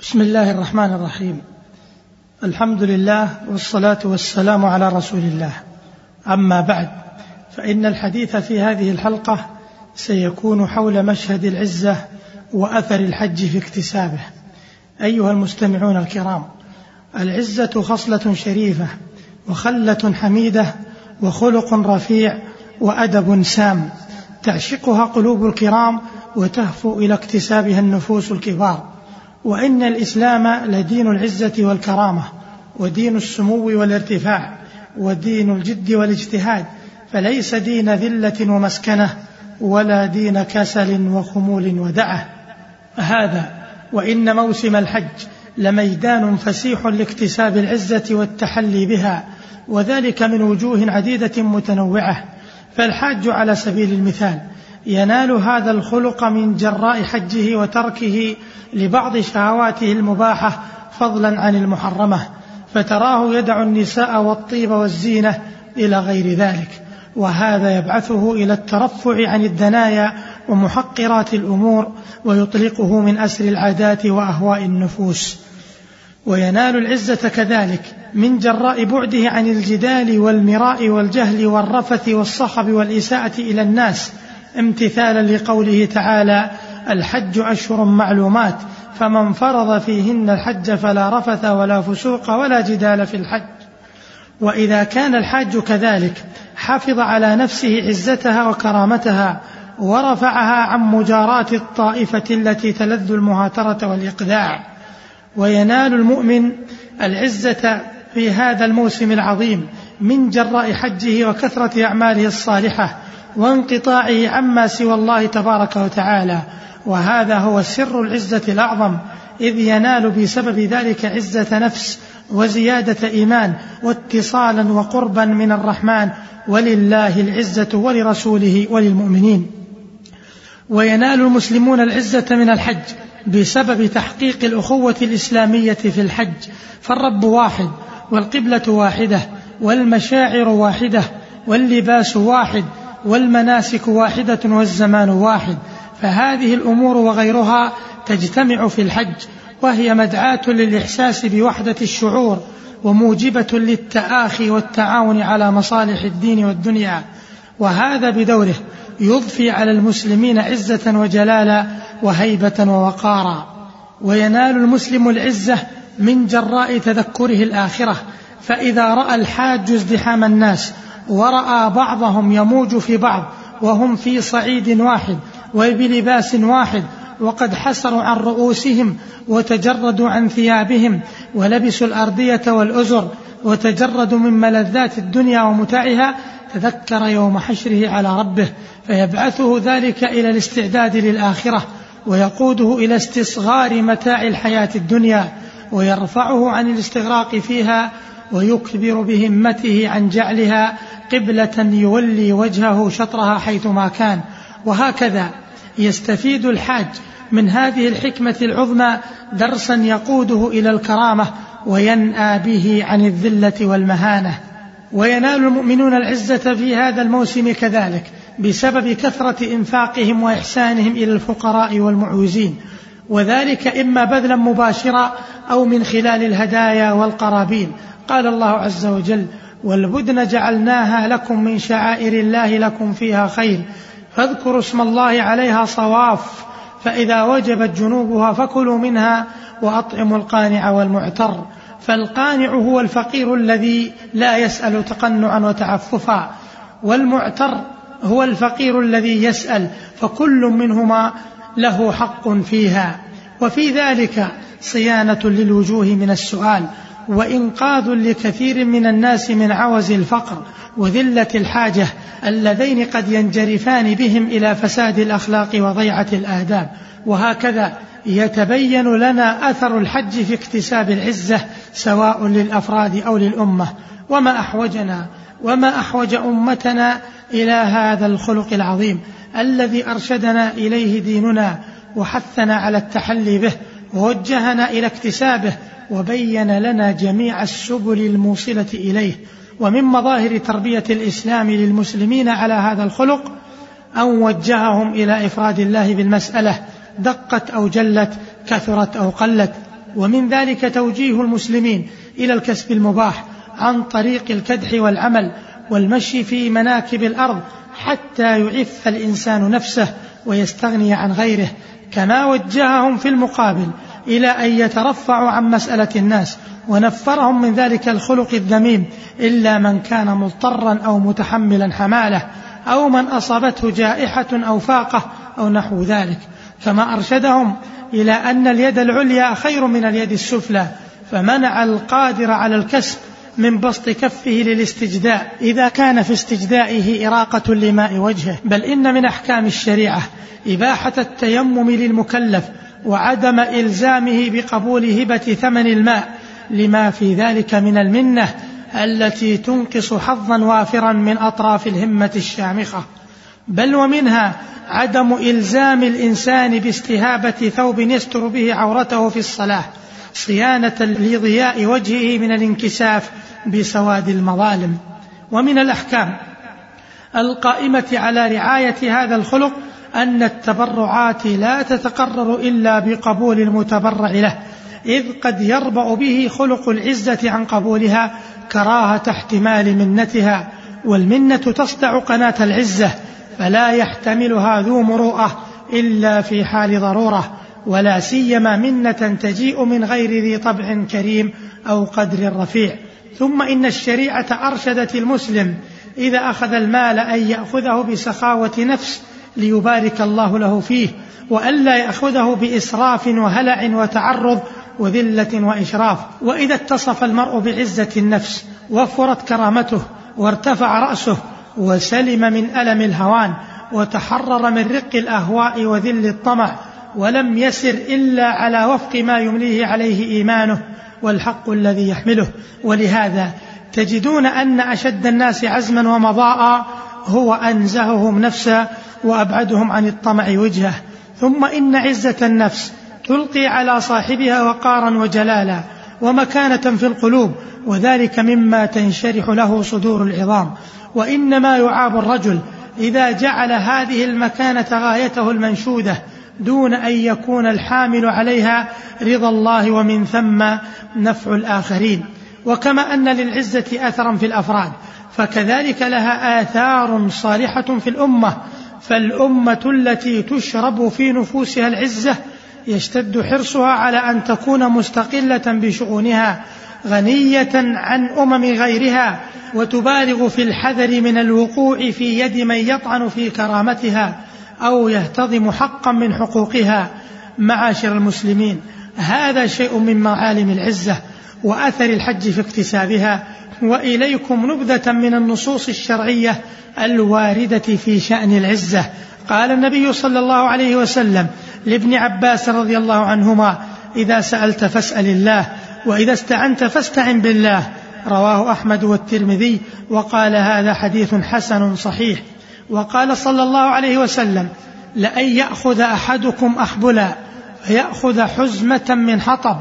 بسم الله الرحمن الرحيم. الحمد لله والصلاة والسلام على رسول الله. أما بعد فإن الحديث في هذه الحلقة سيكون حول مشهد العزة وأثر الحج في اكتسابه. أيها المستمعون الكرام العزة خصلة شريفة وخلة حميدة وخلق رفيع وأدب سام تعشقها قلوب الكرام وتهفو إلى اكتسابها النفوس الكبار. وإن الإسلام لدين العزة والكرامة ودين السمو والارتفاع ودين الجد والاجتهاد فليس دين ذلة ومسكنة ولا دين كسل وخمول ودعة. هذا وإن موسم الحج لميدان فسيح لاكتساب العزة والتحلي بها وذلك من وجوه عديدة متنوعة. فالحاج على سبيل المثال ينال هذا الخلق من جراء حجه وتركه لبعض شهواته المباحة فضلا عن المحرمة فتراه يدع النساء والطيب والزينة إلى غير ذلك وهذا يبعثه إلى الترفع عن الدنايا ومحقرات الأمور ويطلقه من أسر العادات وأهواء النفوس. وينال العزة كذلك من جراء بعده عن الجدال والمراء والجهل والرفث والصخب والإساءة إلى الناس امتثالا لقوله تعالى الحج أشهر معلومات فمن فرض فيهن الحج فلا رفث ولا فسوق ولا جدال في الحج. وإذا كان الحاج كذلك حفظ على نفسه عزتها وكرامتها ورفعها عن مجاراه الطائفة التي تلذ المهاترة والاقداع وينال المؤمن العزة في هذا الموسم العظيم من جراء حجه وكثرة أعماله الصالحة وانقطاعه عما سوى الله تبارك وتعالى. وهذا هو سر العزة الأعظم إذ ينال بسبب ذلك عزة نفس وزيادة إيمان واتصالا وقربا من الرحمن ولله العزة ولرسوله وللمؤمنين. وينال المسلمون العزة من الحج بسبب تحقيق الأخوة الإسلامية في الحج. فالرب واحد والقبلة واحدة والمشاعر واحدة واللباس واحد والمناسك واحدة والزمان واحد فهذه الأمور وغيرها تجتمع في الحج وهي مدعاة للإحساس بوحدة الشعور وموجبة للتآخي والتعاون على مصالح الدين والدنيا. وهذا بدوره يضفي على المسلمين عزة وجلالا وهيبة ووقارا. وينال المسلم العزة من جراء تذكره الآخرة فإذا رأى الحاج ازدحام الناس ورأى بعضهم يموج في بعض وهم في صعيد واحد وبلباس واحد وقد حسروا عن رؤوسهم وتجردوا عن ثيابهم ولبسوا الأردية والأزر وتجردوا من ملذات الدنيا ومتعها تذكر يوم حشره على ربه فيبعثه ذلك إلى الاستعداد للآخرة ويقوده إلى استصغار متاع الحياة الدنيا ويرفعه عن الاستغراق فيها ويكبر بهمته عن جعلها قبلة يولي وجهه شطرها حيثما كان. وهكذا يستفيد الحاج من هذه الحكمة العظمى درسا يقوده إلى الكرامة وينأى به عن الذلة والمهانة. وينال المؤمنون العزة في هذا الموسم كذلك بسبب كثرة إنفاقهم وإحسانهم إلى الفقراء والمعوزين. وذلك إما بذلا مباشرا أو من خلال الهدايا والقرابين. قال الله عز وجل والبدن جعلناها لكم من شعائر الله لكم فيها خير فاذكروا اسم الله عليها صواف فإذا وجبت جنوبها فكلوا منها وأطعموا القانع والمعتر فالقانع هو الفقير الذي لا يسأل تقنعا وتعففا والمعتر هو الفقير الذي يسأل فكل منهما له حق فيها. وفي ذلك صيانة للوجوه من السؤال وإنقاذ لكثير من الناس من عوز الفقر وذلة الحاجة اللذين قد ينجرفان بهم إلى فساد الأخلاق وضيعة الآداب. وهكذا يتبين لنا أثر الحج في اكتساب العزة سواء للأفراد أو للأمة. وما أحوجنا وما أحوج أمتنا إلى هذا الخلق العظيم. الذي أرشدنا إليه ديننا وحثنا على التحلي به ووجهنا إلى اكتسابه وبين لنا جميع السبل الموصلة إليه. ومن مظاهر تربية الإسلام للمسلمين على هذا الخلق أن وجههم إلى إفراد الله بالمسألة دقت أو جلت كثرت أو قلت. ومن ذلك توجيه المسلمين إلى الكسب المباح عن طريق الكدح والعمل والمشي في مناكب الأرض حتى يعف الإنسان نفسه ويستغني عن غيره كما وجههم في المقابل إلى أن يترفعوا عن مسألة الناس ونفرهم من ذلك الخلق الذميم إلا من كان مضطرا أو متحملا حماله أو من أصابته جائحة أو فاقة أو نحو ذلك. كما أرشدهم إلى أن اليد العليا خير من اليد السفلى فمنع القادر على الكسب من بسط كفه للاستجداء. إذا كان في استجدائه إراقة لماء وجهه. بل إن من أحكام الشريعة إباحة التيمم للمكلف وعدم إلزامه بقبول هبة ثمن الماء. لما في ذلك من المنة التي تنقص حظا وافرا من أطراف الهمة الشامخة. بل ومنها عدم إلزام الإنسان باستهابة ثوب يستر به عورته في الصلاة. صيانة لضياء وجهه من الانكساف بسواد المظالم ومن الأحكام. القائمة على رعاية هذا الخلق أن التبرعات لا تتقرر إلا بقبول المتبرع له إذ قد يربأ به خلق العزة عن قبولها كراهة احتمال منتها والمنة تصدع قناة العزة فلا يحتملها ذو مروءة إلا في حال ضرورة. ولا سيما منة تجيء من غير ذي طبع كريم أو قدر رفيع. ثم إن الشريعة أرشدت المسلم إذا أخذ المال أن يأخذه بسخاوة نفس ليبارك الله له فيه وألا يأخذه بإسراف وهلع وتعرض وذلة وإشراف. وإذا اتصف المرء بعزة النفس وفرت كرامته وارتفع رأسه وسلم من ألم الهوان وتحرر من رق الأهواء وذل الطمع ولم يسر إلا على وفق ما يمليه عليه إيمانه والحق الذي يحمله. ولهذا تجدون أن أشد الناس عزما ومضاء هو أنزههم نفسا وأبعدهم عن الطمع وجهه. ثم إن عزة النفس تلقي على صاحبها وقارا وجلالا ومكانة في القلوب وذلك مما تنشرح له صدور العظام. وإنما يعاب الرجل إذا جعل هذه المكانة غايته المنشودة دون أن يكون الحامل عليها رضا الله ومن ثم نفع الآخرين. وكما أن للعزة أثرا في الأفراد فكذلك لها آثار صالحة في الأمة. فالأمة التي تشرب في نفوسها العزة يشتد حرصها على أن تكون مستقلة بشؤونها غنية عن أمم غيرها وتبالغ في الحذر من الوقوع في يد من يطعن في كرامتها. أو يهتضم حقا من حقوقها معاشر المسلمين. هذا شيء من معالم العزة وأثر الحج في اكتسابها وإليكم نبذة من النصوص الشرعية الواردة في شأن العزة. قال النبي صلى الله عليه وسلم لابن عباس رضي الله عنهما إذا سألت فاسأل الله وإذا استعنت فاستعن بالله. رواه أحمد والترمذي وقال هذا حديث حسن صحيح. وقال صلى الله عليه وسلم لأن يأخذ أحدكم أحبلا فيأخذ حزمة من حطب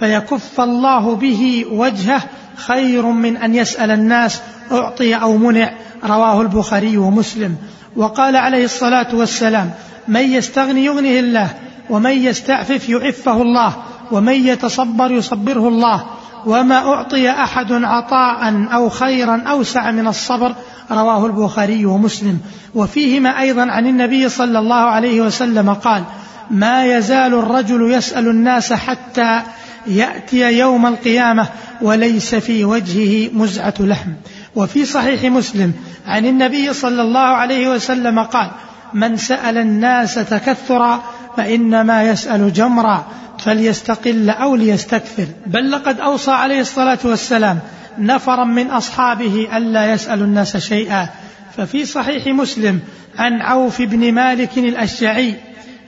فيكف الله به وجهه خير من أن يسأل الناس أعطي أو منع رواه البخاري ومسلم. وقال عليه الصلاة والسلام من يستغني يغنه الله ومن يستعفف يعفه الله ومن يتصبر يصبره الله وما أعطي أحد عطاء أو خيرا أوسع من الصبر رواه البخاري ومسلم. وفيهما أيضا عن النبي صلى الله عليه وسلم قال ما يزال الرجل يسأل الناس حتى يأتي يوم القيامة وليس في وجهه مزعة لحم. وفي صحيح مسلم عن النبي صلى الله عليه وسلم قال من سأل الناس تكثرا فإنما يسأل جمرا. فليستقل أو ليستكثر. بل لقد أوصى عليه الصلاة والسلام نفرا من أصحابه ألا يسألوا الناس شيئا. ففي صحيح مسلم عن عوف بن مالك الأشجعي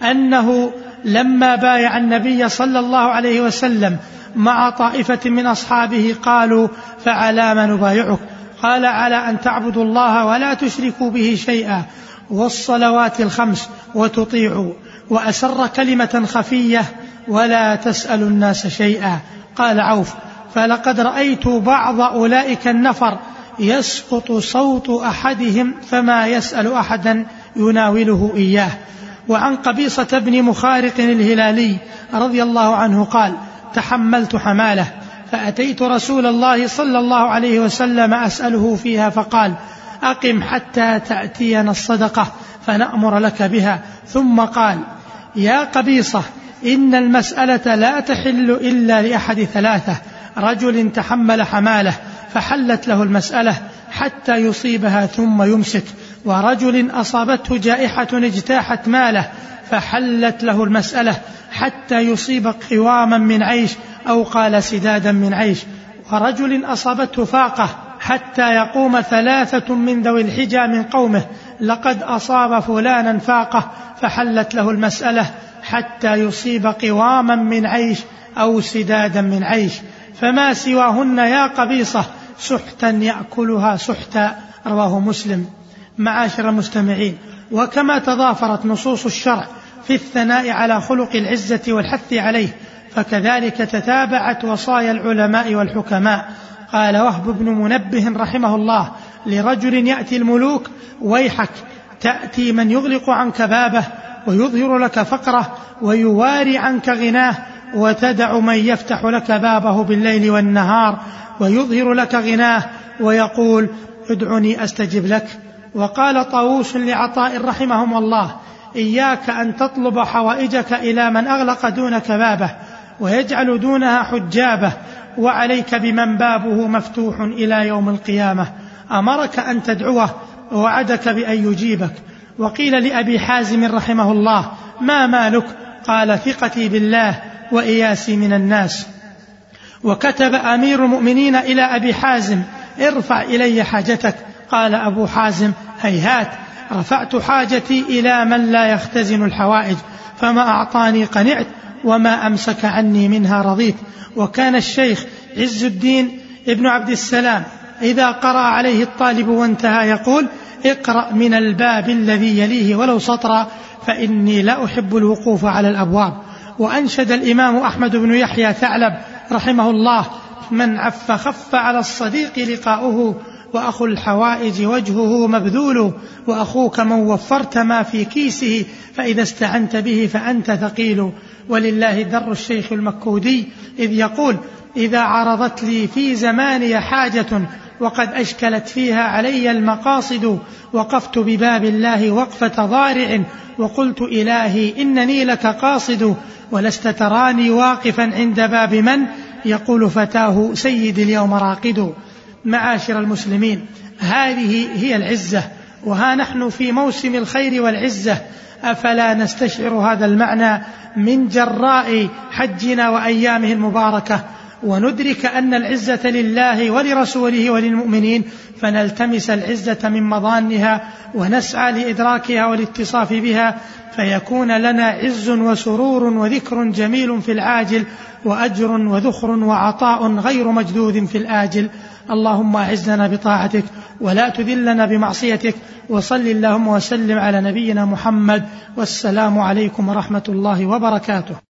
أنه لما بايع النبي صلى الله عليه وسلم مع طائفة من أصحابه قالوا فعلى ما نبايعك؟ قال على أن تعبدوا الله ولا تشركوا به شيئا. والصلوات الخمس وتطيعوا. وأسر كلمة خفية ولا تسألوا الناس شيئا. قال عوف فلقد رأيت بعض أولئك النفر يسقط صوت أحدهم فما يسأل أحدا يناوله إياه. وعن قبيصة بن مخارق الهلالي رضي الله عنه قال تحملت حمالة فأتيت رسول الله صلى الله عليه وسلم أسأله فيها فقال أقم حتى تأتينا الصدقة فنأمر لك بها. ثم قال يا قبيصة إن المسألة لا تحل إلا لأحد ثلاثة رجل تحمل حمالة فحلت له المسألة حتى يصيبها ثم يمسك ورجل أصابته جائحة اجتاحت ماله فحلت له المسألة حتى يصيب قواما من عيش أو قال سدادا من عيش ورجل أصابته فاقة حتى يقوم ثلاثة من ذوي الحجى من قومه لقد أصاب فلانا فاقة فحلت له المسألة حتى يصيب قواما من عيش أو سدادا من عيش. فما سواهن يا قبيصة سحتا يأكلها سحتا. رواه مسلم. معاشر المستمعين وكما تضافرت نصوص الشرع في الثناء على خلق العزة والحث عليه فكذلك تتابعت وصايا العلماء والحكماء. قال وهب بن منبه رحمه الله لرجل يأتي الملوك ويحك تأتي من يغلق عنك بابه ويظهر لك فقرة ويواري عنك غناه وتدع من يفتح لك بابه بالليل والنهار ويظهر لك غناه ويقول ادعني أستجب لك. وقال طاووس لعطاء رحمهم الله إياك أن تطلب حوائجك إلى من أغلق دونك بابه ويجعل دونها حجابه وعليك بمن بابه مفتوح إلى يوم القيامة. أمرك أن تدعوه ووعدك بأن يجيبك. وقيل لأبي حازم رحمه الله ما مالك؟ قال ثقتي بالله وإياسي من الناس. وكتب أمير المؤمنين إلى أبي حازم ارفع إلي حاجتك. قال أبو حازم هيهات رفعت حاجتي إلى من لا يختزن الحوائج فما أعطاني قنعت وما أمسك عني منها رضيت. وكان الشيخ عز الدين ابن عبد السلام إذا قرأ عليه الطالب وانتهى يقول اقرأ من الباب الذي يليه ولو سطرا فإني لا أحب الوقوف على الأبواب. وأنشد الإمام أحمد بن يحيى ثعلب رحمه الله من عف خف على الصديق لقاؤه وأخو الحوائج وجهه مبذول وأخوك من وفرت ما في كيسه فإذا استعنت به فأنت ثقيل. ولله در الشيخ المكودي إذ يقول إذا عرضت لي في زماني حاجة وقد أشكلت فيها علي المقاصد وقفت بباب الله وقفة ضارع وقلت إلهي إنني لك قاصد ولست تراني واقفا عند باب من يقول فتاه سيدي اليوم راقد. معاشر المسلمين هذه هي العزة وها نحن في موسم الخير والعزة أفلا نستشعر هذا المعنى من جراء حجنا وأيامه المباركة؟ وندرك أن العزة لله ولرسوله وللمؤمنين فنلتمس العزة من مظانها ونسعى لإدراكها والاتصاف بها فيكون لنا عز وسرور وذكر جميل في العاجل وأجر وذخر وعطاء غير مجدود في الآجل. اللهم اعزنا بطاعتك ولا تذلنا بمعصيتك وصل اللهم وسلم على نبينا محمد والسلام عليكم ورحمة الله وبركاته